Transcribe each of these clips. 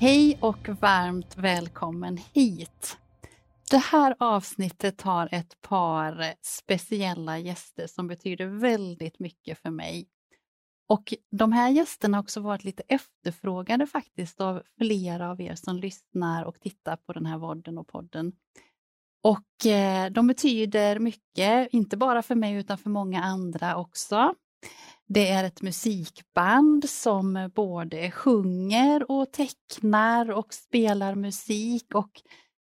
Hej och varmt välkommen hit! Det här avsnittet har ett par speciella gäster som betyder väldigt mycket för mig. Och de här gästerna har också varit lite efterfrågade faktiskt av flera av er som lyssnar och tittar på den här vodden och podden. Och eh, de betyder mycket, inte bara för mig utan för många andra också. Det är ett musikband som både sjunger och tecknar och spelar musik och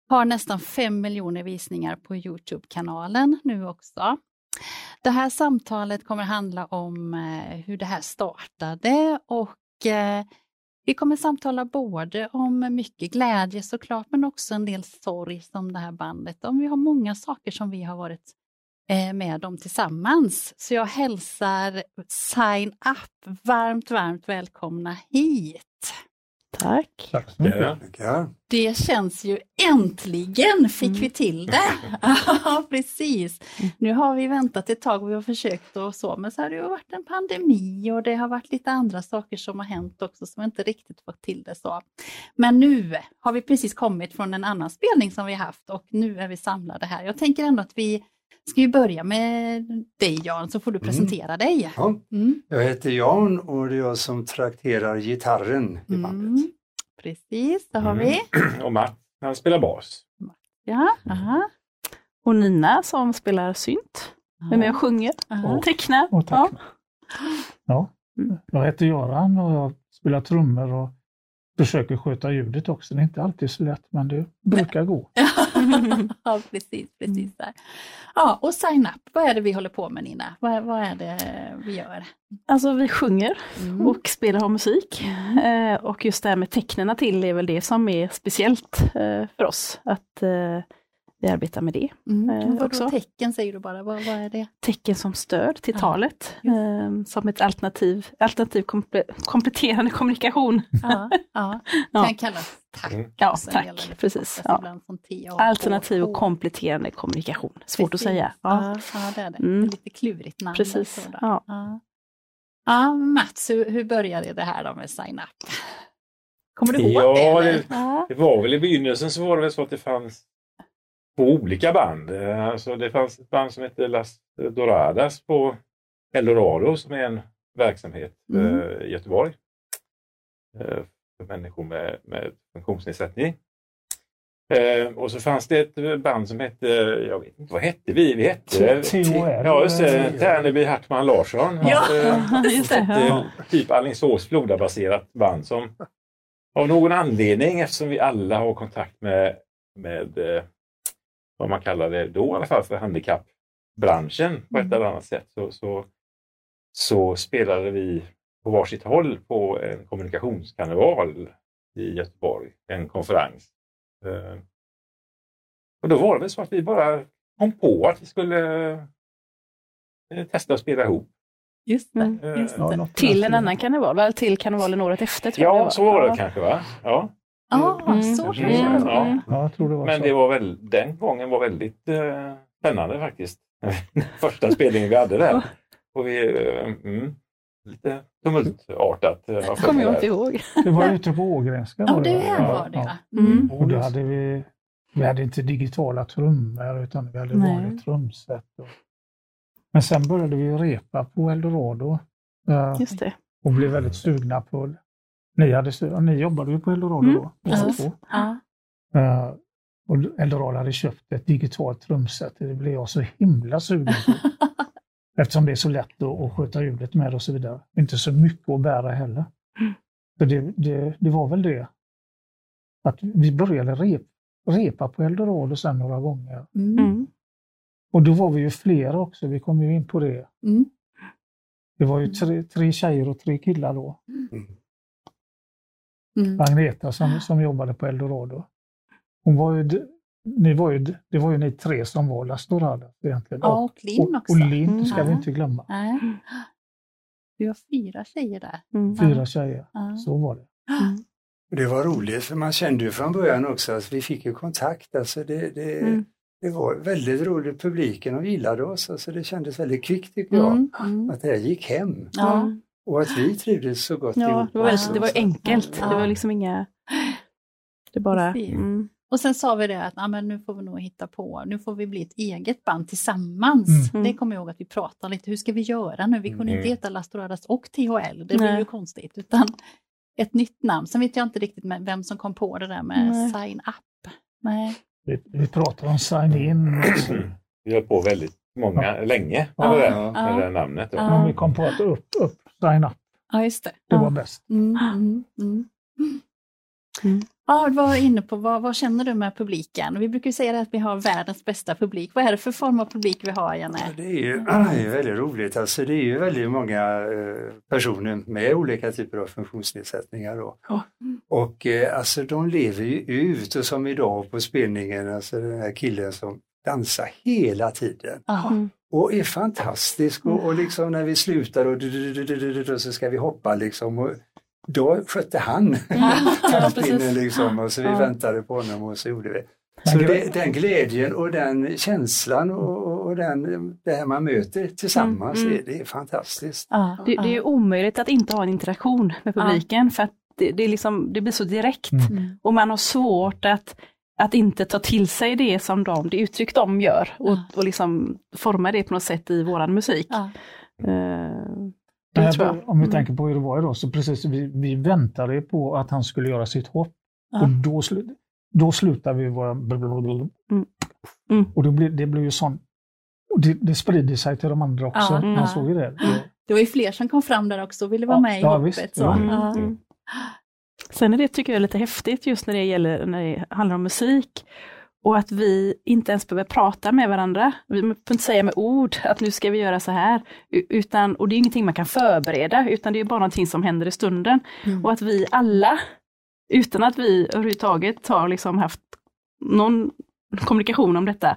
har nästan fem miljoner visningar på Youtube-kanalen nu också. Det här samtalet kommer handla om eh, hur det här startade och eh, vi kommer samtala både om mycket glädje såklart, men också en del sorg som det här bandet. Om vi har många saker som vi har varit med dem tillsammans. Så jag hälsar Sign Up varmt, varmt välkomna hit. Tack. Tack så mycket. Det känns ju äntligen fick Mm. vi till det. Ja, precis. Nu har vi väntat ett tag och vi har försökt och så, men så har det ju varit en pandemi och det har varit lite andra saker som har hänt också som inte riktigt fått till det så. Men nu har vi precis kommit från en annan spelning som vi haft och nu är vi samlade här. Jag tänker ändå att vi ska ju börja med dig Jan, så får du presentera dig. Ja, Mm. jag heter Jan och det är jag som trakterar gitarren i bandet. Mm. Precis, det har Mm. vi. Och Matt, han spelar bas. Ja, aha. Och Nina som spelar synt. Är med och sjunger, aha. tecknar. Och Ja. tack. Ja. Mm. Jag heter Göran och jag spelar trummor och försöker sköta ljudet också. Det är inte alltid så lätt, men det brukar gå. ja, precis, precis. Där. Ja, och sign up, vad är det vi håller på med Nina? Vad, vad är det vi gör? Alltså vi sjunger Mm. och spelar och musik. Eh, och just det här med tecknena till är väl det som är speciellt eh, för oss. Att eh, vi arbetar med det. Mm. eh, också. tecken säger du bara, vad, vad är det? Tecken som stöd till Ja, talet. Eh, som ett alternativ, alternativ komple kompletterande kommunikation. Ja, ja. Ja. kan kallas tack. Mm. Ja, tack. Precis. Ja. Alternativ och kompletterande kommunikation. Svårt att Precis. säga. Ja. Ja. Det är det. Mm. lite klurigt namn. Precis, ja. Ja. Mats, hur, hur började det här då med sign up? Kommer du ihåg Ja, det? eller? det-. Det var väl i begynnelsen så var det väl så att det fanns två olika band. Alltså det fanns ett band som hette Las Doradas på Eldorado som är en verksamhet Mm. eh, i Göteborg. eh, För människor med, med funktionsnedsättning. Eh, och så fanns det ett band som hette, jag vet inte vad hette vi? Vi hette. Ja, just det. Tärneby Hartman Larsson. Ja, just det. ett, Ja. typ Alingsås Floda-baserat band som av någon anledning, eftersom vi alla har kontakt med, med vad man kallar det då i alla fall för handikappbranschen på ett Mm. eller annat sätt, så, så, så spelade vi på varsitt håll på en kommunikationskarneval i Göteborg, en konferens. Eh, och då var det väl så att vi bara kom på att vi skulle eh, testa att spela ihop. Just det. Mm. Just Ja, det. något Till en annan karneval, väl till karnevalen året efter tror jag Ja, det så var det Ja. kanske va? Ja. Ja, Mm. så Kanske kanske det. det var. Ja. Ja, jag tror det var Men så. det var väl, den gången var väldigt eh, spännande faktiskt. Första spelningen vi hade där. Och vi, eh, mm, lite tumultartat. eh, jag för kommer jag inte ihåg. Det var ute på Ågrenska. Ja, det det. var det ja. Mm. Och då hade vi, vi hade inte digitala trummor utan vi hade Nej. vanligt trumset. Och, men sen började vi repa på Eldorado eh, Just det. och blev väldigt sugna på ni, hade, ni jobbade ju på Eldorado Mm, då, två. Ja. Eh, och Eldorado hade köpt ett digitalt trumset. Det blev jag så himla sugen på. Eftersom det är så lätt att, att sköta ljudet med och så vidare. Inte så mycket att bära heller. Mm. Så det, det, det var väl det. Att vi började rep, repa på Eldorado sen några gånger. Mm. Mm. Och då var vi ju flera också, vi kom ju in på det. Mm. Det var ju tre, tre tjejer och tre killar då. Mm. Mm. Agneta som, som jobbade på Eldorado. Hon var ju, ni var ju, det var ju ni tre som var Lastorada egentligen. Ja, och Linn också. Och Linn Mm. ska vi Ja. inte glömma. Nej. Vi har fyra tjejer där. Mm. Fyra tjejer, så var det. Mm. Och Det var roligt för man kände ju från början också att vi fick ju kontakt. Alltså det, det, Mm. det var väldigt roligt. Publiken och gillade oss. Alltså det kändes väldigt kvickt tycker jag. Mm. Mm. Att det här gick hem. Ja. Och att vi trivdes så gott Ja, ihop. det var, väldigt, det var enkelt. Ja. Det var liksom inga... Det bara... Mm. Och sen sa vi det att ah, men nu får vi nog hitta på, nu får vi bli ett eget band tillsammans. Mm. Det kommer jag ihåg att vi pratade lite, hur ska vi göra nu? Vi kunde Mm. inte heta Lastoradas och THL, det blir ju konstigt. Utan ett nytt namn. Sen vet jag inte riktigt med vem som kom på det där med Nej. sign up. Nej. Vi, vi pratade om sign-in, också. Vi höll på väldigt många, länge Ja, med, det, ja. med det namnet. Ja. men vi kom på att upp, upp, sign-up, Ja, just det. det ja. var bäst. Mm, mm, mm. Mm. Ja, du var inne på vad, vad känner du med publiken? Vi brukar ju säga att vi har världens bästa publik. Vad är det för form av publik vi har, Ja, Janne? det är ju det är väldigt roligt. Alltså det är ju väldigt många eh, personer med olika typer av funktionsnedsättningar. Då. Ja. Och eh, alltså de lever ju ut och som idag på spelningen, alltså den här killen som dansar hela tiden Ja. Och är fantastisk och, och liksom när vi slutar och, så ska vi hoppa liksom. Och då skötte han Ja, taktpinnen precis. liksom och så vi Ja. väntade på honom och så gjorde vi. Så det, den glädjen och den känslan och, och- den, det här man möter tillsammans, Mm, mm. är- det är fantastiskt. Ja, Det, det är ju omöjligt att inte ha en interaktion med Ja. publiken för att det, det, är liksom, det blir så direkt Mm. Mm. och man har svårt att, att inte ta till sig det som de, det uttryck de gör och, Ja. och liksom forma det på något sätt i våran musik. Ja. Eh, här, tror jag. Om vi Mm. tänker på hur det var idag, så precis, vi, vi väntade ju på att han skulle göra sitt hopp. Ja. Och då, slu, då slutade vi våra... blablabla. Mm. Mm. Och det blev, det blev ju sån... Och det, det sprider sig till de andra också. Ja, Man ja. såg ju det. det Det var ju fler som kom fram där också och ville vara Ja, med i ja, hoppet. visst. Så. Ja. Sen är det, tycker jag, lite häftigt just när det gäller när det handlar om musik. Och att vi inte ens behöver prata med varandra. Vi behöver inte säga med ord att nu ska vi göra så här. Utan, och det är ingenting man kan förbereda, utan det är bara någonting som händer i stunden. Mm. Och att vi alla, utan att vi överhuvudtaget har liksom haft någon kommunikation om detta,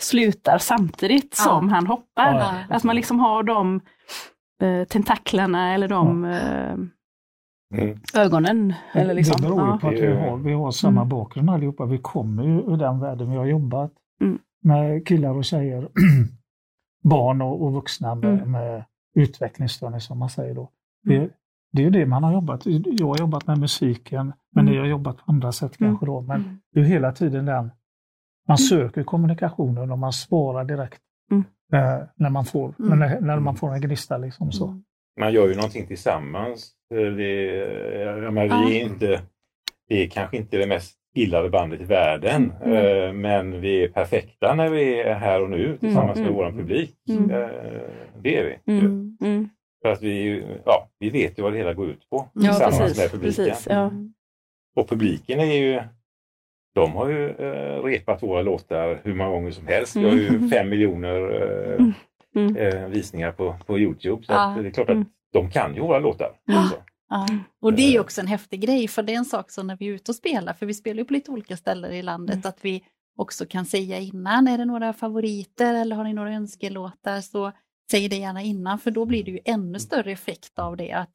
slutar samtidigt Ja. som han hoppar. Ja, Ja. Att man liksom har de eh, tentaklerna eller de eh, Mm. ögonen. Eller liksom. det beror ju på att vi har, vi har samma Mm. bakgrund allihopa. Vi kommer ju ur den världen. Vi har jobbat Mm. med killar och tjejer, barn och, och vuxna med, Mm. med utvecklingsstörning som man säger då. Det, det är ju det man har jobbat. Jag har jobbat med musiken, men Mm. ni har jobbat på andra sätt Mm. kanske då. Men Mm. det är ju hela tiden den, man söker kommunikationen och man svarar direkt Mm. eh, när, man får, Mm. när, när man får en gnista. Liksom, så. Mm. Man gör ju någonting tillsammans. Eh, Det, jag menar, vi är inte, vi är kanske inte det mest gillade bandet i världen, Mm. eh, men vi är perfekta när vi är här och nu tillsammans Mm. med vår publik. Mm. Eh, Det är vi. Mm. Mm. För att vi, ja, vi vet ju vad det hela går ut på Ja, tillsammans precis. med publiken. precis ja. Och publiken är ju de har ju eh, repat våra låtar hur många gånger som helst. Vi har ju Mm. fem miljoner eh, Mm. Mm. eh, visningar på, på Youtube. Så att det är klart att Mm. De kan ju våra låtar. Mm. Också. Ja. Och det är ju också en häftig grej, för det är en sak som när vi är ute och spelar, för vi spelar ju på lite olika ställen i landet, Mm. att vi också kan säga innan, är det några favoriter eller har ni några önskelåtar, så säg det gärna innan, för då blir det ju ännu större effekt av det, att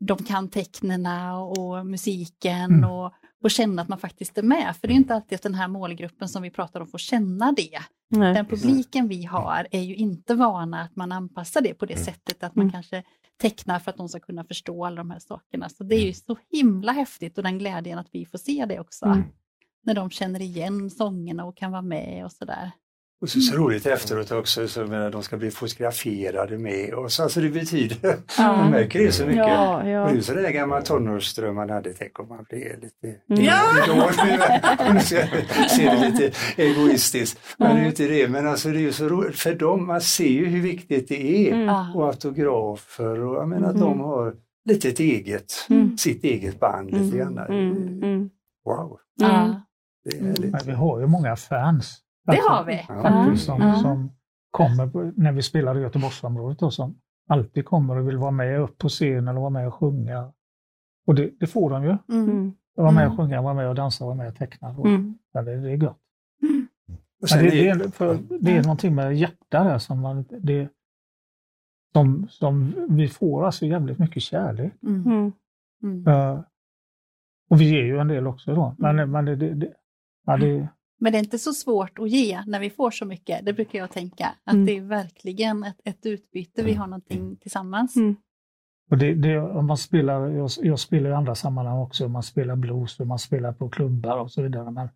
de kan tecknena och musiken Mm. och, och känna att man faktiskt är med. För det är ju inte alltid att den här målgruppen som vi pratar om får känna det. Nej. Den publiken vi har är ju inte vana att man anpassar det på det Mm. sättet att man Mm. kanske tecknar för att de ska kunna förstå alla de här sakerna. Så det är ju så himla häftigt och den glädjen att vi får se det också. Mm. När de känner igen sångerna och kan vara med och sådär. Och så, så roligt efteråt också, så menar, de ska bli fotograferade med och så, alltså det betyder, man märker det så mycket. Ja, Och det ja. är ju sådär gammal tonårsdröm man hade, tänk om man blev lite Mm. Ja! idol. Nu ska jag se det lite egoistiskt. Men det är ju inte det, men alltså det är ju så roligt för dem, man ser ju hur viktigt det är. Mm. Ja. Och autografer och jag menar Mm. de har lite ett eget, Mm. sitt eget band lite grann. Mm. Mm. Wow, Ja. det är Mm. Men vi har ju många fans. Det har vi. Ja. Faktiskt, som, Ja. som kommer när vi spelar i Göteborgsområdet och som alltid kommer och vill vara med upp på scen eller vara med och sjunga. Och det, det får de ju. Mm. Mm. Vara med och Mm. sjunga, vara med och dansa, vara med och teckna. Och, Mm. ja, det, det är gott. Och sen det, det, är, för, det är någonting med hjärta där som, man, det, som, som vi får alltså jävligt mycket kärlek. Mm. Mm. Mm. Eh, och vi ger ju en del också då. Men, Mm. men det, det, det, ja, det, Men det är inte så svårt att ge när vi får så mycket. Det brukar jag tänka. Att Mm. det är verkligen ett, ett utbyte. Vi har någonting tillsammans. Mm. och det, det, om man spelar, jag, jag spelar i andra sammanhang också, man spelar blues och man spelar på klubbar och så vidare. Men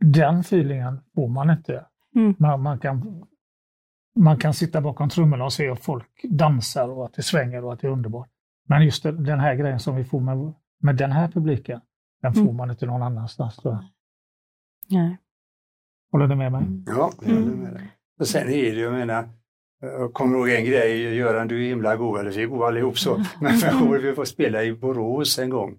den feelingen får man inte. Mm. Man, man, kan, man kan sitta bakom trummorna och se att folk dansar och att det svänger och att det är underbart. Men just den den här grejen som vi får med, med den här publiken, den får Mm. man inte någon annanstans. Då. Nej. Håller du med mig? Mm. ja, jag håller med dig. Och sen är det, jag menar, jag kommer ihåg en grej, Göran du är himla god, eller vi är goda allihop så, men jag kommer vi får spela i Borås en gång.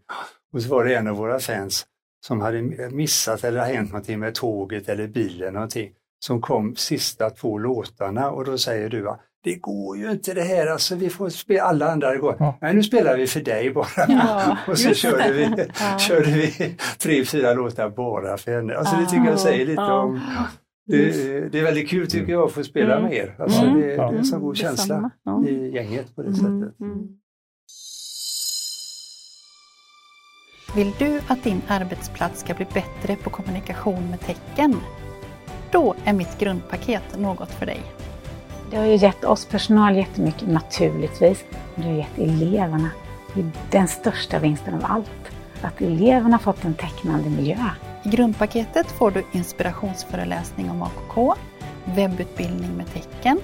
Och så var det en av våra fans som hade missat eller hänt någonting med tåget eller bilen någonting, som kom sista två låtarna och då säger du va, det går ju inte det här, alltså vi får spela, alla andra går, Ja. nej nu spelar vi för dig bara. Ja, och så körde vi, Ja. körde vi tre, fyra låtar bara för henne. Alltså det tycker jag säger lite Ja. om det, det är väldigt kul tycker jag att få spela Mm. med er. Alltså Mm. det, det är en sån god känsla Ja. i gänget på det Mm. sättet. Mm. Vill du att din arbetsplats ska bli bättre på kommunikation med tecken? Då är mitt grundpaket något för dig. Det har ju gett oss personal jättemycket naturligtvis. Men det har gett eleverna den största vinsten av allt. Att eleverna fått en tecknande miljö. I grundpaketet får du inspirationsföreläsning om AKK, webbutbildning med tecken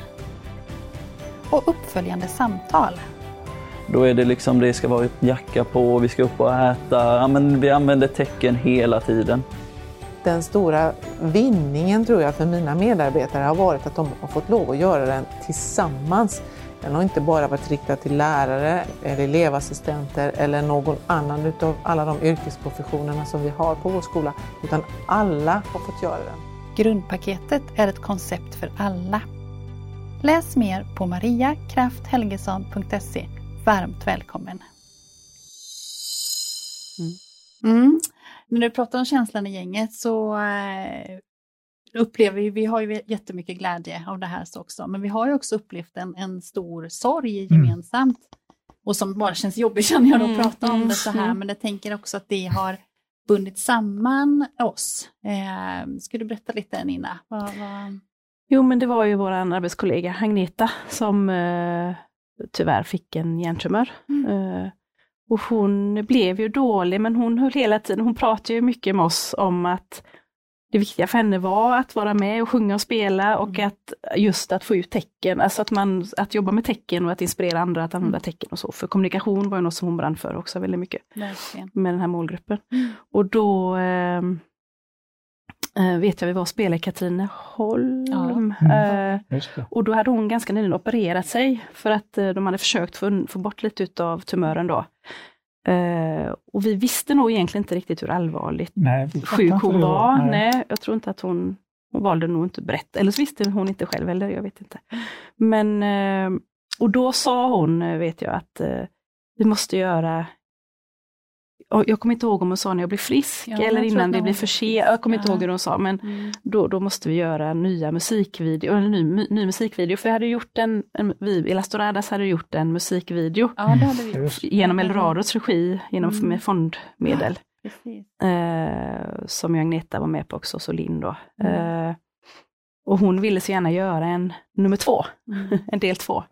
och uppföljande samtal. Då är det liksom, det ska vara jacka på, vi ska upp och äta. Ja, men vi använder tecken hela tiden. Den stora vinningen tror jag för mina medarbetare har varit att de har fått lov att göra den tillsammans. Den har inte bara varit riktad till lärare, eller elevassistenter eller någon annan utav alla de yrkesprofessionerna som vi har på vår skola, utan alla har fått göra den. Grundpaketet är ett koncept för alla. Läs mer på mariakrafthelgesson.se. Varmt välkommen! Mm. När du pratar om känslan i gänget så eh, upplever vi, vi har ju jättemycket glädje av det här så också, men vi har ju också upplevt en, en stor sorg gemensamt. Och som bara känns jobbigt känner jag att Mm, prata om mm, det så här, mm. men jag tänker också att det har bundit samman oss. Eh, ska du berätta lite Nina? Vad, vad... Jo, men det var ju vår arbetskollega Agneta som eh, tyvärr fick en hjärntumör. Mm. Eh, och hon blev ju dålig, men hon höll hela tiden, hon pratade ju mycket med oss om att det viktiga för henne var att vara med och sjunga och spela och Mm. att just att få ut tecken, alltså att, man, att jobba med tecken och att inspirera andra att använda Mm. tecken och så. För kommunikation var ju något som hon brann för också väldigt mycket Verkligen. med den här målgruppen. Mm. Och då ehm, eh, vet jag vi var och spelade i Katrineholm. Ja. Eh, Just det. och då hade hon ganska nyligen opererat sig för att eh, de hade försökt få, få bort lite utav tumören då. Eh, och vi visste nog egentligen inte riktigt hur allvarligt Nej, sjuk hon var. Nej. Nej, jag tror inte att hon, hon valde nog inte att berätta, eller så visste hon inte själv heller, jag vet inte. Men, eh, och då sa hon, eh, vet jag, att eh, vi måste göra jag kommer inte ihåg om hon sa när jag blir frisk Ja, eller innan det blir för sent. Jag kommer inte Ja. ihåg hur hon sa, men Mm. då, då måste vi göra nya musikvideo, en ny, ny musikvideo. För vi hade gjort en, en vi, Elastoradas hade gjort en musikvideo Ja, det hade vi gjort. Just genom Eldorados regi, genom Mm. med fondmedel. Precis. Eh, som Agneta var med på också, så Linn då. Mm. Eh, och hon ville så gärna göra en nummer två, Mm. en del två.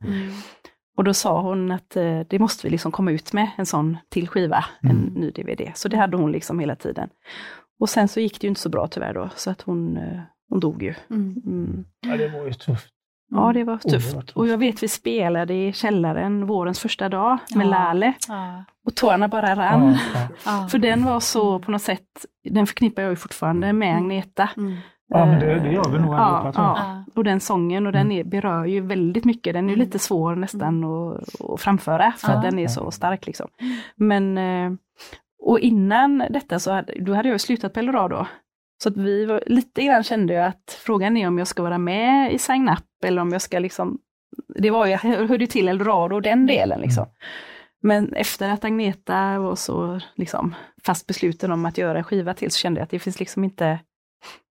Mm. Och då sa hon att eh, det måste vi liksom komma ut med, en sån till skiva, en Mm. ny DVD. Så det hade hon liksom hela tiden. Och sen så gick det ju inte så bra tyvärr då, så att hon, eh, hon dog ju. Mm. Mm. Ja, det var ju tufft. Ja, det var tufft. Och jag vet vi spelade i källaren vårens första dag med Ja. Lale Ja. och tårarna bara rann. Ja. För den var så på något sätt, den förknippar jag ju fortfarande med Agneta. Mm. ja, men det, det gör vi nog Ja, allihopa. jag. ja. Och den sången, och den Mm. är, berör ju väldigt mycket. Den är Mm. lite svår nästan att, att framföra, för Ja. att den är så stark. Liksom. Men, eh, och innan detta så hade, då hade jag ju slutat på Eldorado. Så att vi var, lite grann kände jag att frågan är om jag ska vara med i Sign Up eller om jag ska liksom, det var ju, jag hörde till Eldorado och den delen liksom. Men efter att Agneta var så liksom, fast besluten om att göra en skiva till så kände jag att det finns liksom inte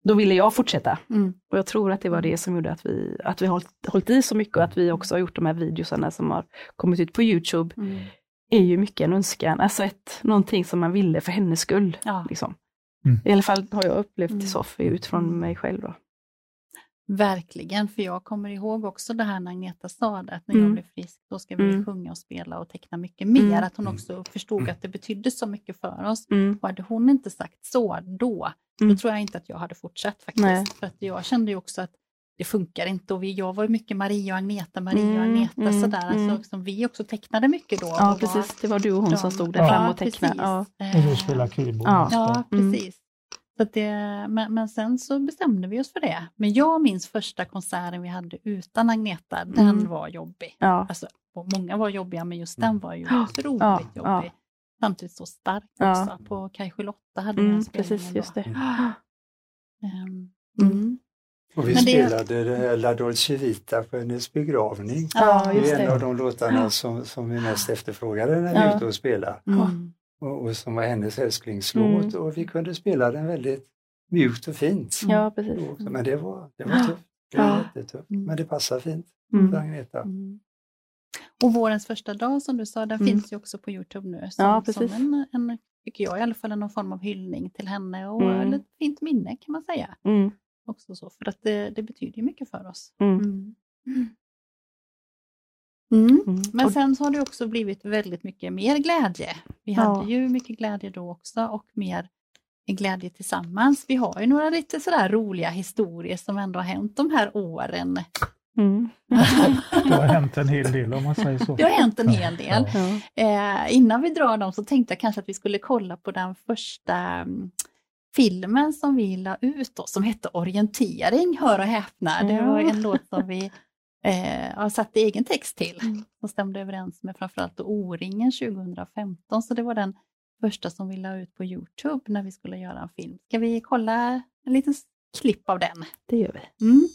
då ville jag fortsätta. Mm. Och jag tror att det var det som gjorde att vi, att vi hållit, hållit i så mycket och att vi också har gjort de här videosarna som har kommit ut på Youtube. Mm. är ju mycket en önskan, alltså ett, någonting som man ville för hennes skull. Ja. Liksom. Mm. I alla fall har jag upplevt Mm. det så, för utifrån mig själv. Då. Verkligen, för jag kommer ihåg också det här när Agneta sa det, att när Mm. jag blir frisk då ska vi Mm. sjunga och spela och teckna mycket mer. Mm. Att hon också förstod att det betydde så mycket för oss. Mm. Och hade hon inte sagt så då, Mm. då tror jag inte att jag hade fortsatt faktiskt. Nej. För att jag kände ju också att det funkar inte och vi, jag var ju mycket Maria och Agneta, Maria och Mm, Agneta mm, sådär. mm. Alltså, som vi också tecknade mycket då. Ja, och precis. Det var du och hon de- som stod där Ja, fram och tecknade. Ja. precis. Och du Eh, spelar keyboard. Ja. Ja, Mm. precis. Så att det, men, men sen så bestämde vi oss för det. Men jag minns första konserten vi hade utan Agneta, den Mm. var jobbig. Ja. Alltså, och många var jobbiga, men just Mm. den var ju Ja, otroligt ja, jobbig. Samtidigt så stark Ja. också. På Kaj 8 hade vi Mm, en spelning precis, då. just det. Ehm, Mm. mm. Och vi Men det- spelade det här La Dolce Vita på hennes begravning. Ja, Det just är en det. av de låtarna som, som vi mest efterfrågade när vi Ja. är ute och spelar. Mm. Och, och som var hennes älsklingslåt. Mm. Och vi kunde spela den väldigt mjukt och fint. Ja, precis. också. Men det var, det var tufft. Det var Ja. jättetufft. Mm. Men det passar fint för Mm. Agneta. Mm. Och vårens första dag som du sa, den Mm. finns ju också på Youtube nu. Som, Ja, som precis. en, en, tycker jag i alla fall, någon form av hyllning till henne och Mm. ett fint minne kan man säga. Mm. också så, för att det, det betyder mycket för oss. Mm. Mm. Men sen så har det också blivit väldigt mycket mer glädje. Vi Ja. hade ju mycket glädje då också och mer glädje tillsammans. Vi har ju några lite sådär roliga historier som ändå har hänt de här åren. Mm. Det har hänt en hel del om man säger så. Det har hänt en hel del. Ja. Eh, innan vi drar dem så tänkte jag kanske att vi skulle kolla på den första mm, filmen som vi la ut då, som hette Orientering, hör och häpna. Det var en låt som vi eh, har satt egen text till, Mm. som stämde överens med framförallt O-ringen 2015. Så det var den första som vi la ut på Youtube när vi skulle göra en film. Ska vi kolla en liten klipp av den? Det gör vi. Mm.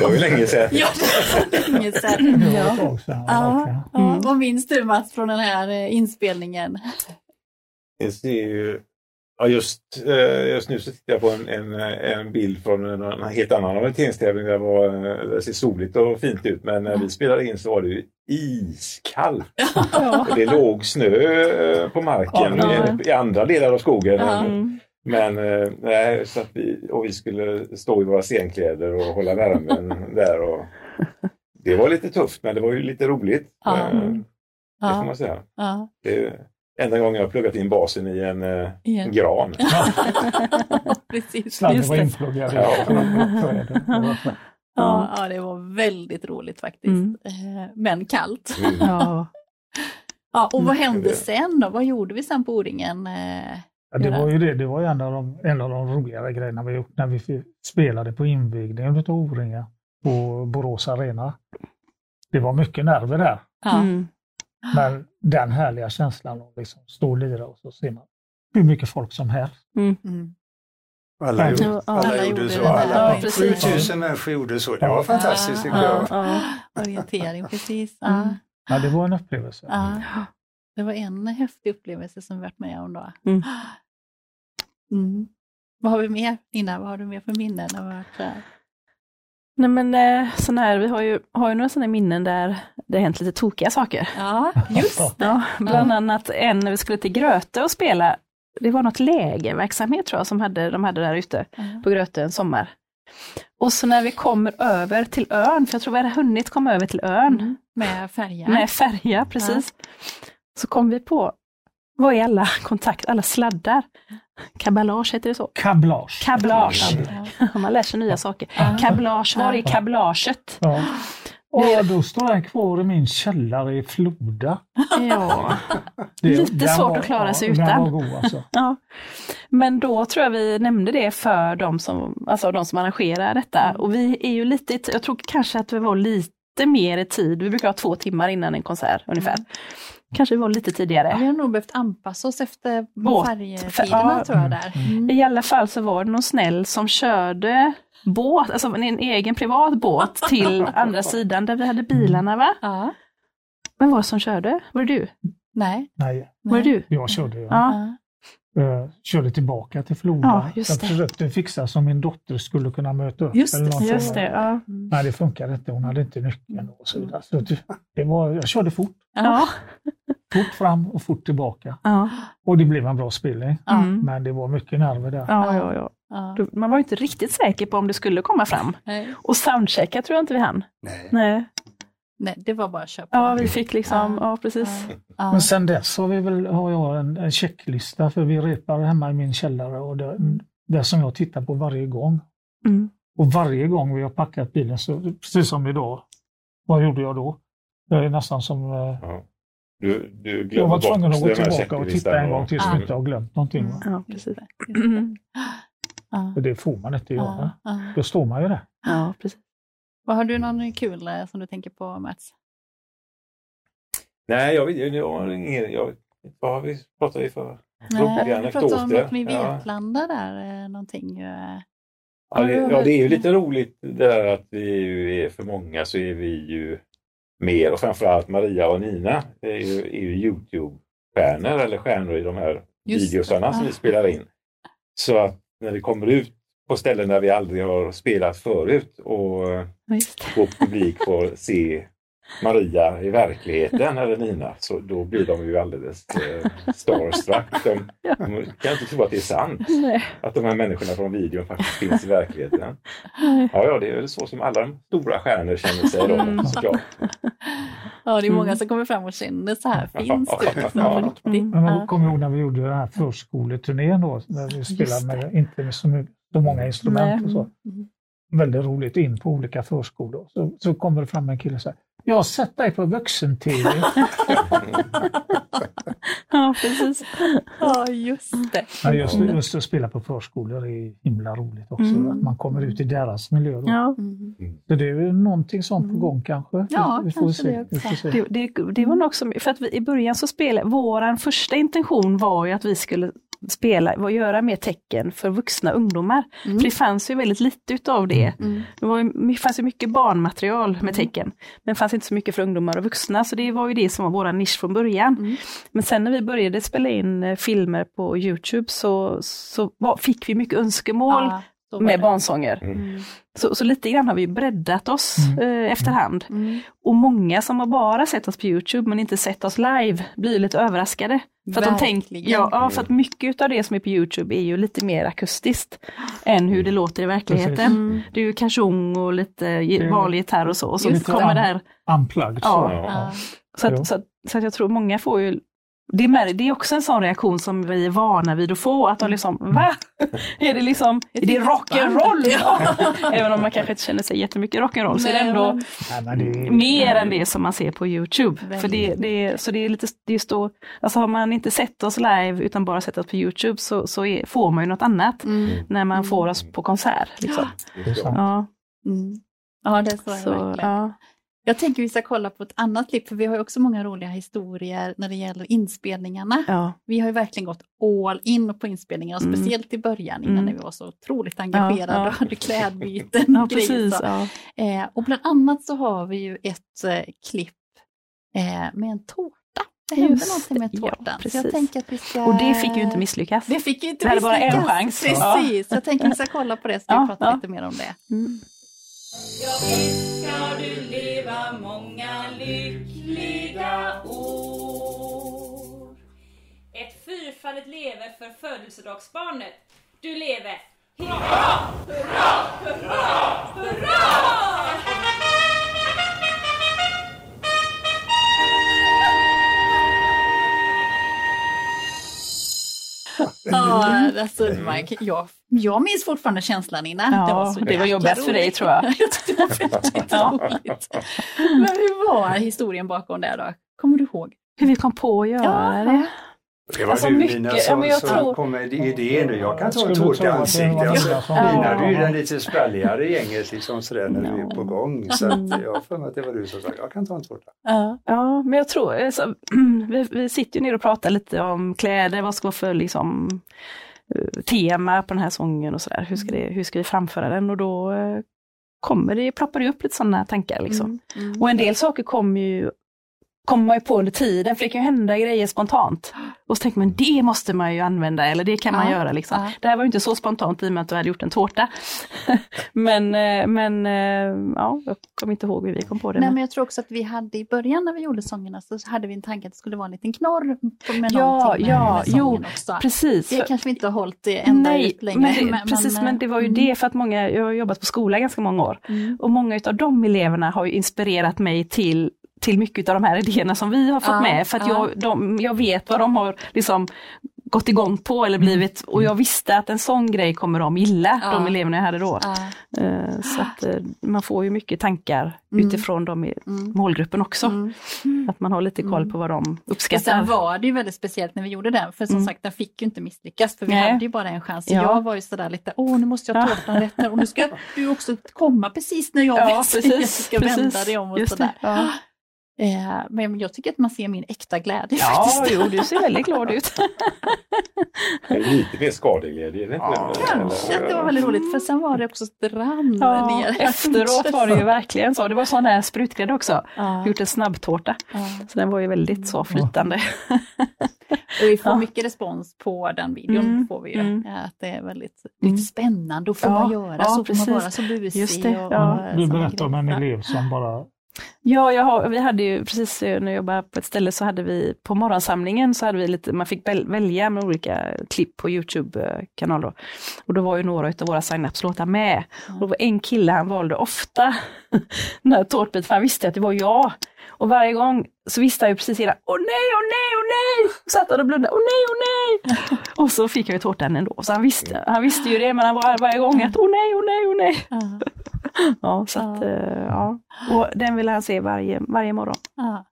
Det var ju länge sedan. ja det var länge sedan. Ja. Ja, verkligen. ja. Mm. Vad minns du Mats från den här eh, inspelningen? Det ser ju, ja just, eh, just nu så tittar jag på en, en, en bild från en, en helt annan orienteringstävling. där Det, var, eh, det ser soligt och fint ut men när vi spelade in så var det ju iskallt. Det låg snö eh, på marken Ja. i, i andra delar av skogen. Ja. Mm. Men eh, nej, så att vi, och vi skulle stå i våra scenkläder och hålla värmen där. Och, det var lite tufft men det var ju lite roligt. Ja. Eh, Det får Ja, man säga. ja. Det är enda gången jag har pluggat in basen i en, eh, I en gran. Precis. Sladden var det. inpluggad Ja. var fint. Ja, ja, det var väldigt roligt faktiskt. Mm. Eh, Men kallt. Mm. Ja. Ja, och vad hände det- sen då? Vad gjorde vi sen på O-ringen? Ja, det var ju det. Det var ju en av de, en av de roligare grejerna vi gjort när vi spelade på invigningen av O-ringar på Borås Arena. Det var mycket nerver där, Ja, Mm. men den härliga känslan att liksom stå och lira och så ser man hur mycket folk som helst. mm. Alla, Ja, gjorde, alla, alla gjorde gjorde så. det. Alla, Ja, precis. 7000 människor gjorde så. Det var fantastiskt tycker Ja. jag. Ja. Orientering, precis. Ja. Mm. Ja, det var en upplevelse. Ja. Det var en häftig upplevelse som vi varit med om då. Mm. Mm. Vad har vi mer, Nina? Vad har du mer för minnen? Av att, eh, Nej men eh, sån här, vi har ju, har ju några sådana minnen där det har hänt lite tokiga saker. Ja, just det. Ja, bland annat en när vi skulle till Gröte och spela, det var något lägerverksamhet tror jag som hade, de hade där ute på Gröte en sommar. Och så när vi kommer över till ön, för jag tror vi hade hunnit komma över till ön Mm. Med färja. med färja, precis. Så kom vi på, vad är alla kontakt, alla sladdar? Kabalage heter det så? Kablage. Kablage. Ja. Man lär sig nya saker. Kablage, var är kablaget? Ja. Och då står den kvar i min källare i Floda. Ja. Det- Lite svårt var- att klara sig utan. var god alltså. Ja. Men då tror jag vi nämnde det för de som, alltså de som arrangerar detta. Och vi är ju lite, jag tror kanske att vi var lite mer i tid, vi brukar ha två timmar innan en konsert ungefär. Kanske vi var lite tidigare. Vi har nog behövt anpassa oss efter Båt. färjetiderna Ja. tror jag där. Mm. I alla fall så var det någon snäll som körde båt, alltså en egen privat båt till andra sidan där vi hade bilarna va? Ja. Var det som körde? Var det du? Nej. Nej, Var det du? jag körde. Ja. Ja. Eh, körde tillbaka till Floda. Ja, jag försökte fixa så min dotter skulle kunna möta upp. Just eller något Just det, ja. Nej, det funkade inte. Hon hade inte nyckeln och så vidare. Så det, det var, jag körde fort. Ja. Fort fram och fort tillbaka. Ja. Och det blev en bra spelning. Mm. Men det var mycket nerver där. Ja, ja, ja. Ja. Då- Man var inte riktigt säker på om det skulle komma fram. Nej. Och soundchecka tror jag inte vi hann. Nej. Nej. Nej, det var bara att köpa. Ja, vi fick liksom, Ja. ja precis. Ja. Men sen dess har, vi väl, har jag en, en checklista för vi repar hemma i min källare och det, det som jag tittar på varje gång. Mm. Och varje gång vi har packat bilen, så, precis som idag, vad gjorde jag då? Det är nästan som... eh, Du, du Jag glömmer var tvungen att gå tillbaka och titta en gång till så Ja. jag inte har glömt någonting. Va? Ja, precis. det. För får man inte göra. Då står man ju där. Ja, precis. Vad Har du någon kul eh, som du tänker på Mats? Nej, jag, vet- jag. Jag, vad har vi pratat i för roliga vi pratade om anekdoter? något med Ja. Vetlanda där, eh, någonting. eh. Ja, det, ja, det är ju lite roligt det där att vi är för många så är vi ju mer och framförallt Maria och Nina är ju, är ju Youtube-stjärnor eller stjärnor i de här Just det. videosarna som Ja. vi spelar in. Så att när vi kommer ut på ställen där vi aldrig har spelat förut och det. vår publik får se Maria i verkligheten eller Nina, så då blir de ju alldeles eh, starstruck. De, de kan inte tro att det är sant, Nej. att de här människorna från videon faktiskt finns i verkligheten. Ja, ja, det är väl så som alla de stora stjärnor känner sig Mm. då, såklart. Ja, det är många Mm. som kommer fram och känner så här finns det liksom på riktigt. Men man Ja. kommer ihåg när vi gjorde den här förskoleturnén då, när vi spelade med, inte med så, mycket, så många instrument och så. Mm. Väldigt roligt in på olika förskolor. Så, så kommer det fram en kille och säger Jag har sett dig på vuxen-tv. Ja, precis. Ja, just det. Ja, just, just att spela på förskolor är himla roligt också. Mm. Att man kommer ut i deras miljö. Då. Ja, Mm. Så det är ju någonting sånt på Mm. gång kanske. Ja, vi får kanske se. det Vi se. det, det, det var nog också, för att vi, i början så spelade, våran första intention var ju att vi skulle spela, var göra mer tecken för vuxna ungdomar. Mm. För det fanns ju väldigt lite utav det. Mm. Det var det fanns ju mycket barnmaterial med tecken, men det fanns inte så mycket för ungdomar och vuxna, så det var ju det som var vår nisch från början. Mm. Men sen när vi började spela in eh, filmer på Youtube så, så var, fick vi mycket önskemål var med barnsånger. Mm. Så, så lite grann har vi breddat oss eh, efterhand. Mm. Och många som har bara sett oss på Youtube men inte sett oss live blir lite överraskade. För att, de Verkligen. ja, ja, för att mycket av det som är på Youtube är ju lite mer akustiskt än hur det låter i verkligheten. Mm. Det är ju kanjon och lite vanlig gitarr och så. Och så kommer det här. Unplugged. Ja. så. Ja. Så Jo. att, så, att, så att jag tror många får ju det är, det är också en sån reaktion som vi är vana vid att få, att de liksom, va? Är det liksom, är det rock'n'roll? Ja. Även om man kanske inte känner sig jättemycket rock'n'roll så är det ändå mer än det som man ser på Youtube. Väldigt. För det, det, så det är lite, det är stå, alltså har man inte sett oss live utan bara sett oss på Youtube så, så är, får man ju något annat Mm. när man får oss på konsert. Liksom. Det är sant. Ja, Mm. Ja, det är så, så, verkligen. ja. Jag tänker vi ska kolla på ett annat klipp, för vi har ju också många roliga historier när det gäller inspelningarna. Ja. Vi har ju verkligen gått all in på inspelningarna, Mm. speciellt i början innan Mm. när vi var så otroligt engagerade ja. och hade klädbyten. ja, och grejer. Ja. Eh, och bland annat så har vi ju ett eh, klipp eh, med en tårta Det hände Just någonting med det, ja, tårtan. precis. jag tänker att vi ska... Och det fick ju inte misslyckas. Det fick ju inte Det hade bara en misslyckas. chans. Precis, jag tänker att vi ska kolla på det, så ska Ja, vi prata ja. lite mer om det. Mm. Ja, visst ska du leva många lyckliga år. Ett fyrfaldigt leve för födelsedagsbarnet. Du lever. Hurra, hurra, hurra, hurra! Ja, alltså, Mike, jag, jag minns fortfarande känslan innan. Ja, det var, så det var jäkla jobbigast för dig, tror jag. jag tyckte det var väldigt roligt. Men hur var historien bakom det då? Kommer du ihåg? Hur vi kom på att göra Ja. det. Det var Alltså, du Nina ja, som, jag som tror- kom med idén nu. Jag kan ta det var ansiktet. Alltså, Nina du är Ja. den lite spralligare i gänget liksom sådär när du är på gång. Så jag har för mig att det var du som sa jag kan ta en tårta. Ja. Ja, men jag tror, alltså, vi, vi sitter ju ner och pratar lite om kläder, vad ska vara för liksom, eh, tema på den här sången och sådär. Hur, ska det- hur ska vi framföra den? Och då eh, kommer det, ploppar det upp lite sådana tankar. Liksom. Mm. Mm. Och en del saker kommer ju kommer man ju på under tiden, för det kan ju hända grejer spontant. Och så tänker man, det måste man ju använda, eller det kan man Ja, göra. Liksom. ja. Det här var ju inte så spontant i och med att du hade gjort en tårta. men eh, men eh, ja, jag kommer inte ihåg hur vi kom på det. Nej, men- men jag tror också att vi hade i början när vi gjorde sångerna så hade vi en tanke att det skulle vara en liten knorr med Ja, någonting med, ja, med jo, också. Precis. Det kanske vi inte har hållit ända Nej, ut längre. men det, precis, men det var ju mm. det för att många, jag har jobbat på skola ganska många år Mm. och många av de eleverna har ju inspirerat mig till till mycket av de här idéerna som vi har fått Ja, med. För att ja. jag, de, jag vet vad de har liksom gått igång på eller blivit och jag visste att en sån grej kommer de gilla, Ja. de eleverna jag hade då. Ja. Eh, Så att eh, man får ju mycket tankar Mm. utifrån de i Mm. målgruppen också. Mm. Att man har lite koll Mm. på vad de Och sen uppskattar. var det ju väldigt speciellt när vi gjorde den, för som Mm. sagt den fick ju inte misslyckas, för vi Nej. hade ju bara en chans. Ja. jag var ju sådär lite, åh nu måste jag tårtan rätt och nu ska du också komma precis när jag Ja, vet att jag precis, ska vända precis. dig om och Just sådär. Eh, men jag tycker att man ser min äkta glädje Ja, faktiskt. jo, du ser väldigt glad ut. Lite mer skadeglädje. är det inte? Ja, Kanske att det var väldigt roligt, för sen var det också strand Ja, ner. efteråt var det ju verkligen så. Det var sån här sprutgrädde också. Ja, Gjort en snabbtårta. ja. Så den var ju väldigt så flytande. Och vi får Ja. mycket respons på den videon. Mm, Får vi ju. mm. Ja, Att det är väldigt Mm. lite spännande. Då får Ja, man göra ja, så, får precis. man vara så busig. Just det, och, ja. och Du såna berättade om en elev som bara Ja, jag har, vi hade ju precis när jag jobbade på ett ställe så hade vi på morgonsamlingen så hade vi lite, man fick väl- välja med olika klipp på Youtube-kanal då. Och då var ju några av våra sign-ups-låtar med. Och det var en kille han valde ofta den här tårtbiten för han visste att det var jag. Och varje gång så visste han ju precis innan, åh nej, åh nej, åh nej! Satt han och blundade, åh nej, åh nej! Och så fick jag ju tårtan ändå. Så han visste, han visste ju det, men han var varje gång att, åh nej, åh nej, åh nej! Ja, så att, Ja. eh, ja. Och den vill han se varje, varje morgon. ja.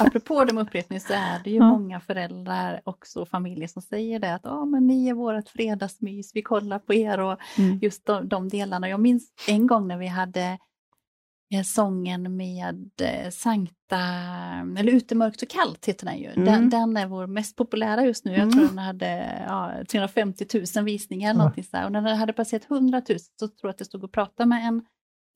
Apropå de upprepningar så är det ju Ja. många föräldrar också familjer som säger det att ah, men ni är vårt fredagsmys, vi kollar på er och Mm. just de, de delarna. Jag minns en gång när vi hade sången med eh, Sankta, eller Ute mörkt och kallt heter den ju. Den, Mm. den är vår mest populära just nu. Jag Mm. tror den hade ja, 350 000 visningar eller Ja. någonting så här. Och när den hade passerat 100 000 så tror jag att jag stod och pratade med en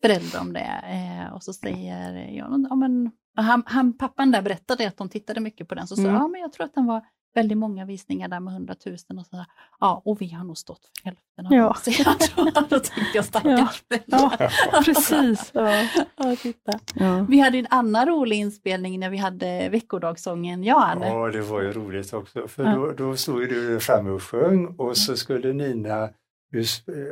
förälder om det. Eh, och så säger jag, ja, men, han, han, pappan där berättade att de tittade mycket på den. Så sa Mm. ja men jag tror att den var väldigt många visningar där med 100 000. Och så, ja, och vi har nog stått för hälften av Ja. dem. Så jag tror, då tänkte jag stackars Ja, föräldrar. precis. Ja. Ja, titta. Ja. Vi hade en annan rolig inspelning när vi hade veckodagssången Jan. Ja, det var ju roligt också. För Ja. då, då stod ju du framme och sjöng och så skulle Nina,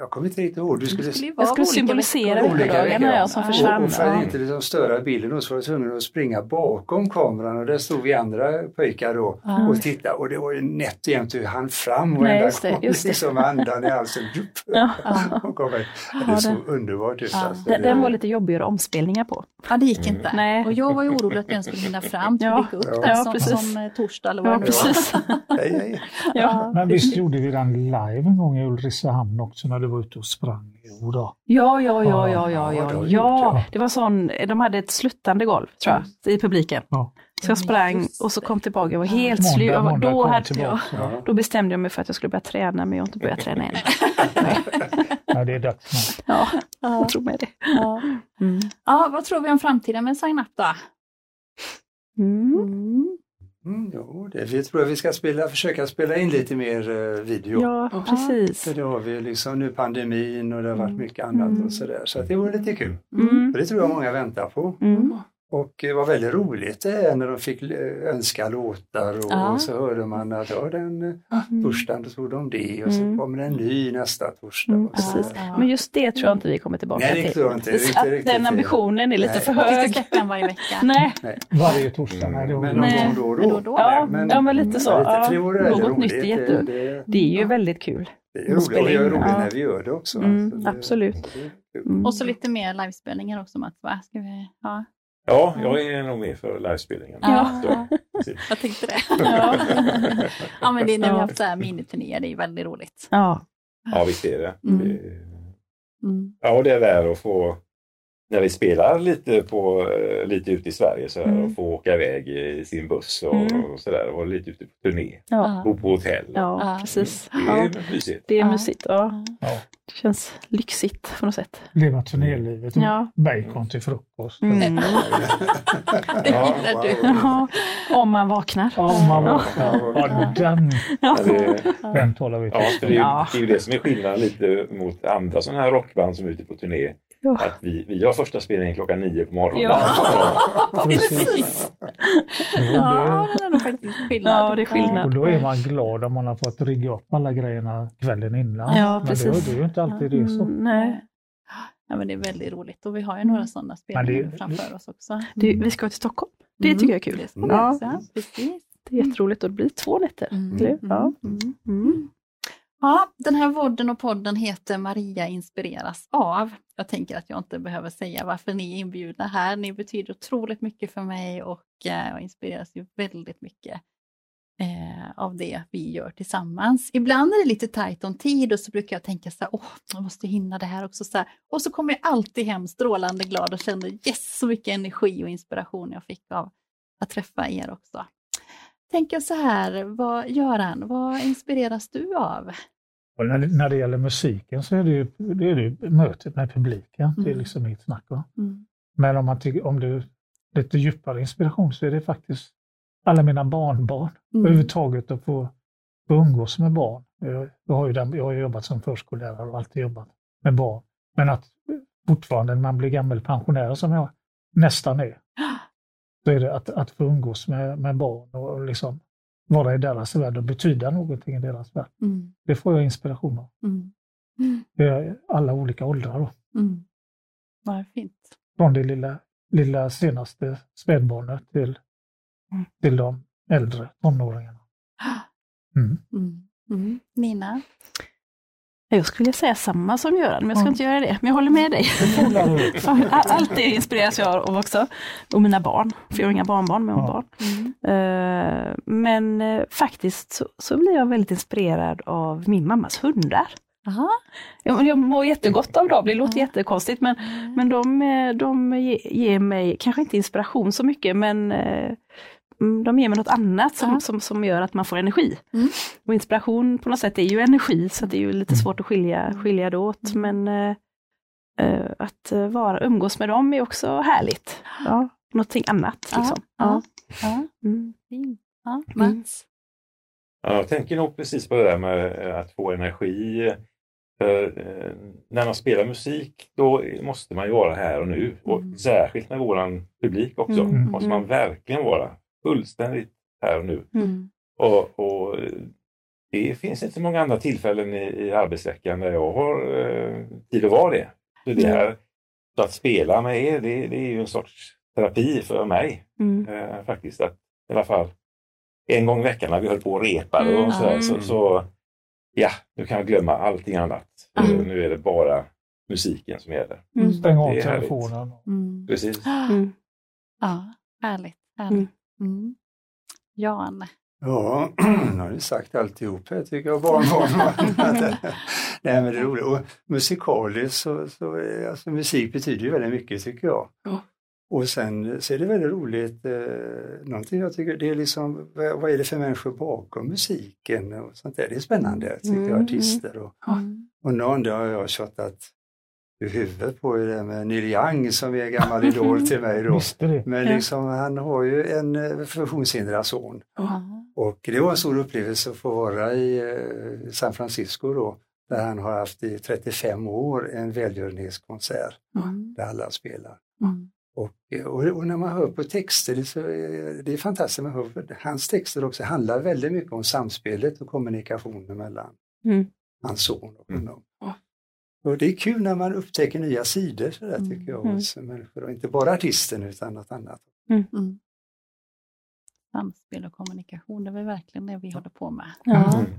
jag kommer inte riktigt ihåg, du skulle, Det skulle Jag skulle symbolisera veckodagarna jag som Ja. försvann. och, och för att Ja. inte liksom störa bilden så var jag tvungen att springa bakom kameran och där stod vi andra pojkar då Ja. och tittade och det var ju nätt och jämnt hur han fram och Nej, ända just det, kom just det. liksom med andan i halsen. Ja. Ja, det det- såg underbart ut. Ja. Alltså. Den, Det- den var lite jobbig att göra omspelningar på. Ja, det gick inte. Nej. Och jag var ju orolig att den skulle hinna fram till Ja. upp Ja. där Ja, som, som eh, torsdag eller vad Ja, det nu var. hej. Ja, Men visst gjorde vi den live en gång i Ulricehamn också när du var ute och sprang? Jo då. ja, ja, ja, ja, ja, Ja, ja. Det var sån, de hade ett sluttande golv tror jag, i publiken. Ja. Så jag sprang och så kom tillbaka, jag var helt slut. Måndag, måndag Då, kom hade, tillbaka. ja, Ja. då bestämde jag mig för att jag skulle börja träna, men jag har inte börjat träna än. Ja, det är dags nu. Ja, Ja. jag tror med det. Ja. Mm. ja, vad tror vi om framtiden med Sign Up då? Mm. Mm. Mm, jo, det vi tror jag vi ska spela, försöka spela in lite mer eh, video. Ja, precis. För det har vi liksom nu pandemin och det har varit mycket annat och sådär. Så att det vore lite kul. Mm. Det tror jag många väntar på. Mm. Och det var väldigt roligt det är när de fick eh, önska låtar och, Ja. och så hörde man att ja, den eh, torsdagen då tog de det och så Mm. kommer det en ny nästa torsdag. Mm, så. Men just det tror jag inte vi kommer tillbaka Nej, det till. tror jag inte. Riktigt, att riktigt den ambitionen är lite Nej. för Vi ska hög. släppa en varje vecka. Nej. Varje torsdag. Nej, var Men någon Nej. gång då och Men då. då, då. Ja, ja, men lite så. Ja, lite, Ja, något roligt. nytt är jätte- Det, det, Det är ju väldigt kul. det är roligt och det är roligt ja. när vi gör det också. Mm, Så det- absolut. det. Mm. Och så lite mer livespelningar också Mats, va? Ska vi, ja. Ja, jag är nog med för livespelningen. Ja. Så. Jag tänkte det. Ja. ja, men det är när vi har haft så här miniturnéer, det är ju väldigt roligt. Ja. Ja, visst är det. Mm. det. Mm. Ja, och det är där att få, när vi spelar lite, på, eh, lite ute i Sverige så här, Mm. och få åka iväg i sin buss och, Mm. och sådär. Och vara lite ute på turné. Ja. Bo på hotell. ja, Ja. precis. Det Ja. är mysigt. Det är Ja. mysigt. Ja. Ja. Det känns lyxigt på något sätt. Leva turnélivet. Ja. Bacon till frukost. Mm. Det Ja, gillar du. Ja, om man vaknar. Ja, om man vaknar. Ja, den, Ja, det, den talar vi ja, det, är, ju- Ja. det är ju det som är skillnaden lite mot andra sådana här rockband som är ute på turné. Ja. Att vi, vi har första spelningen klockan nio på morgonen. Ja. Precis. Ja, det är nog faktiskt skillnad. Ja, det är skillnad. Och då är man glad om man har fått rigga upp alla grejerna kvällen innan. Ja, Men precis. det, det är ju inte alltid det så. Mm, nej. Ja, men det är väldigt roligt och vi har ju några sådana Men det- spelningar framför oss också. Du, vi ska till Stockholm. Det Mm. tycker jag är kul. Det vi Ja. Precis. Det är jätteroligt och det blir två nätter. Mm. Hur? Ja. Mm. Ja, den här vodden och podden heter Maria inspireras av. Jag tänker att jag inte behöver säga varför ni är inbjudna här. Ni betyder otroligt mycket för mig och eh, jag inspireras ju väldigt mycket eh, av det vi gör tillsammans. Ibland är det lite tajt om tid och så brukar jag tänka så här, åh, jag måste hinna det här också. Så här. Och så kommer jag alltid hem strålande glad och känner yes, så mycket energi och inspiration jag fick av att träffa er också. Tänker så här, vad, Göran, vad inspireras du av? Och när, det- när det gäller musiken så är det ju, det är det mötet med publiken. Det är Mm. liksom inget snack. Mm. Men om, man tycker, om är lite djupare inspiration så är det faktiskt alla mina barnbarn. Mm. Överhuvudtaget att få, få umgås med barn. Jag, jag, har ju den, jag har jobbat som förskollärare och alltid jobbat med barn. Men att fortfarande när man blir gammal pensionär som jag nästan är, så är det att, att få umgås med, med barn och liksom vara i deras värld och betyda någonting i deras värld. Mm. Det får jag inspiration av. Mm. Mm. Alla olika åldrar. Då. Mm. Vad fint. Från det lilla, lilla senaste spädbarnet till, Mm. till de äldre tonåringarna. Mm. Mm. Mm. Nina? Jag skulle vilja säga samma som Göran, men jag ska inte göra det. Men jag håller med dig. Allt det inspireras jag av också. Och mina barn, för jag har inga barnbarn, men jag har barn. Mm. Men eh, faktiskt så, så blir jag väldigt inspirerad av min mammas hundar. Aha. Jag, jag mår jättegott av dem, det låter Ja. jättekonstigt men, men de, eh, de ge- ger mig, kanske inte inspiration så mycket, men mm, de ger mig något annat som, Ja. som, som gör att man får energi. Mm. Och inspiration på något sätt är ju energi, så det är ju lite Mm. svårt att skilja, skilja det åt. Men eh, eh, att eh, vara, umgås med dem är också härligt. Ja, någonting annat. Ja, Liksom. ja. Ja. Ja. Mm. Mats? Ja, jag tänker nog precis på det där med att få energi. För, när man spelar musik då måste man ju vara här och nu. Och Mm. särskilt med våran publik också. Mm, måste man verkligen vara fullständigt här och nu. Mm. Och, och eh, det finns inte så många andra tillfällen i, i arbetsveckan där jag har eh, tid att vara det. Så, det här, så att spela med er, det, det är ju en sorts terapi för mig. Mm. Eh, faktiskt. Att, I alla fall en gång i veckan när vi höll på och repade Mm. och så, där, Mm. så, så ja, nu kan jag glömma allting annat. Mm. Nu är det bara musiken som gäller. Mm. Stäng av telefonen. Mm. Precis. Mm. Ja, härligt. härligt. Mm. Jan? Ja, nu har ni sagt alltihop här tycker jag, barnbarn. Nej men det är roligt. Och musikaliskt så, så alltså musik betyder ju väldigt mycket tycker jag. Ja. Och sen så är det väldigt roligt, eh, någonting jag tycker, det är liksom, vad, vad är det för människor bakom musiken och sånt där. Det är spännande tycker jag, Mm. artister och, Mm. och någon dag har jag tjatat i huvudet på det med Neil Young som är gammal idol till mig då. Men Ja. liksom, han har ju en eh, funktionshindrad son. Ja. Och det var en stor upplevelse att få vara i eh, San Francisco då, där han har haft i 35 år en välgörenhetskonsert Mm. där alla spelar. Mm. Och, eh, och, och när man hör på texter, det är, så, det är fantastiskt, man hör, hans texter också handlar väldigt mycket om samspelet och kommunikationen mellan Mm. hans son och Mm. honom. Och det är kul när man upptäcker nya sidor så där, Mm. tycker jag, Mm. hos människor. Och inte bara artisten utan något annat. Mm. Samspel och kommunikation, det är verkligen det vi håller på med. Ja. Mm.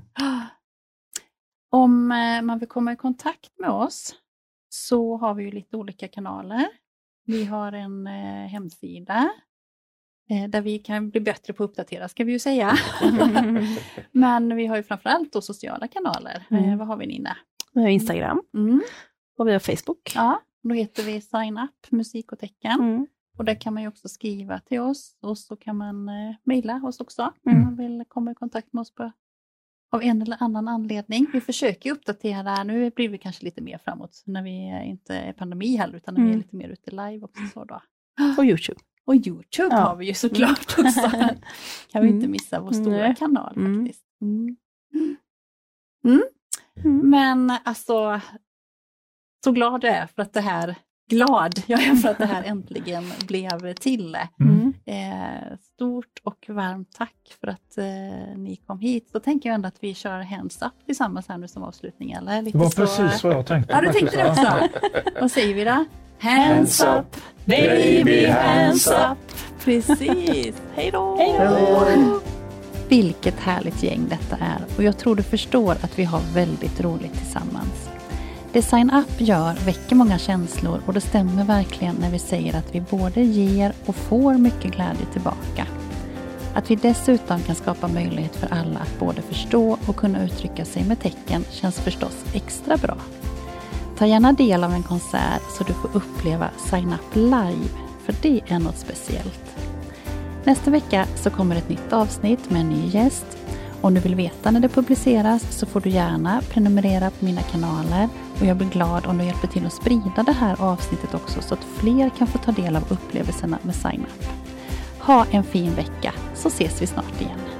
Om eh, man vill komma i kontakt med oss så har vi ju lite olika kanaler. Vi har en eh, hemsida eh, där vi kan bli bättre på att uppdatera ska vi ju säga. Men vi har ju framförallt då sociala kanaler. Eh, Mm. vad har vi Nina? Vi har Instagram Mm. och vi har Facebook. Ja, då heter vi Sign Up Musik och tecken. Mm. Och där kan man ju också skriva till oss och så kan man eh, mejla oss också Mm. om man vill komma i kontakt med oss på, av en eller annan anledning. Vi försöker uppdatera, nu blir vi kanske lite mer framåt när vi inte är pandemi heller utan när vi är Mm. lite mer ute live också. Så då. Och Youtube. Och Youtube Ja. har vi ju såklart också. kan vi inte Mm. missa vår stora Nej. kanal Mm. faktiskt. Mm. Mm. Men alltså, så glad jag är för att det här, glad jag är för att det här äntligen blev till. Mm. Eh, stort och varmt tack för att eh, ni kom hit. Då tänker jag ändå att vi kör Hands Up tillsammans här nu som avslutning. Eller? Lite Det var så, precis vad jag tänkte. Ja, du tänkte det också? Vad säger vi då? Hands up, baby, hands up. Precis. Hej då! Hej vilket härligt gäng detta är och jag tror du förstår att vi har väldigt roligt tillsammans. Det Sign Up gör väcker många känslor och det stämmer verkligen när vi säger att vi både ger och får mycket glädje tillbaka. Att vi dessutom kan skapa möjlighet för alla att både förstå och kunna uttrycka sig med tecken känns förstås extra bra. Ta gärna del av en konsert så du får uppleva Sign Up live, för det är något speciellt. Nästa vecka så kommer ett nytt avsnitt med en ny gäst. Om du vill veta när det publiceras så får du gärna prenumerera på mina kanaler och jag blir glad om du hjälper till att sprida det här avsnittet också så att fler kan få ta del av upplevelserna med Sign Up. Ha en fin vecka så ses vi snart igen.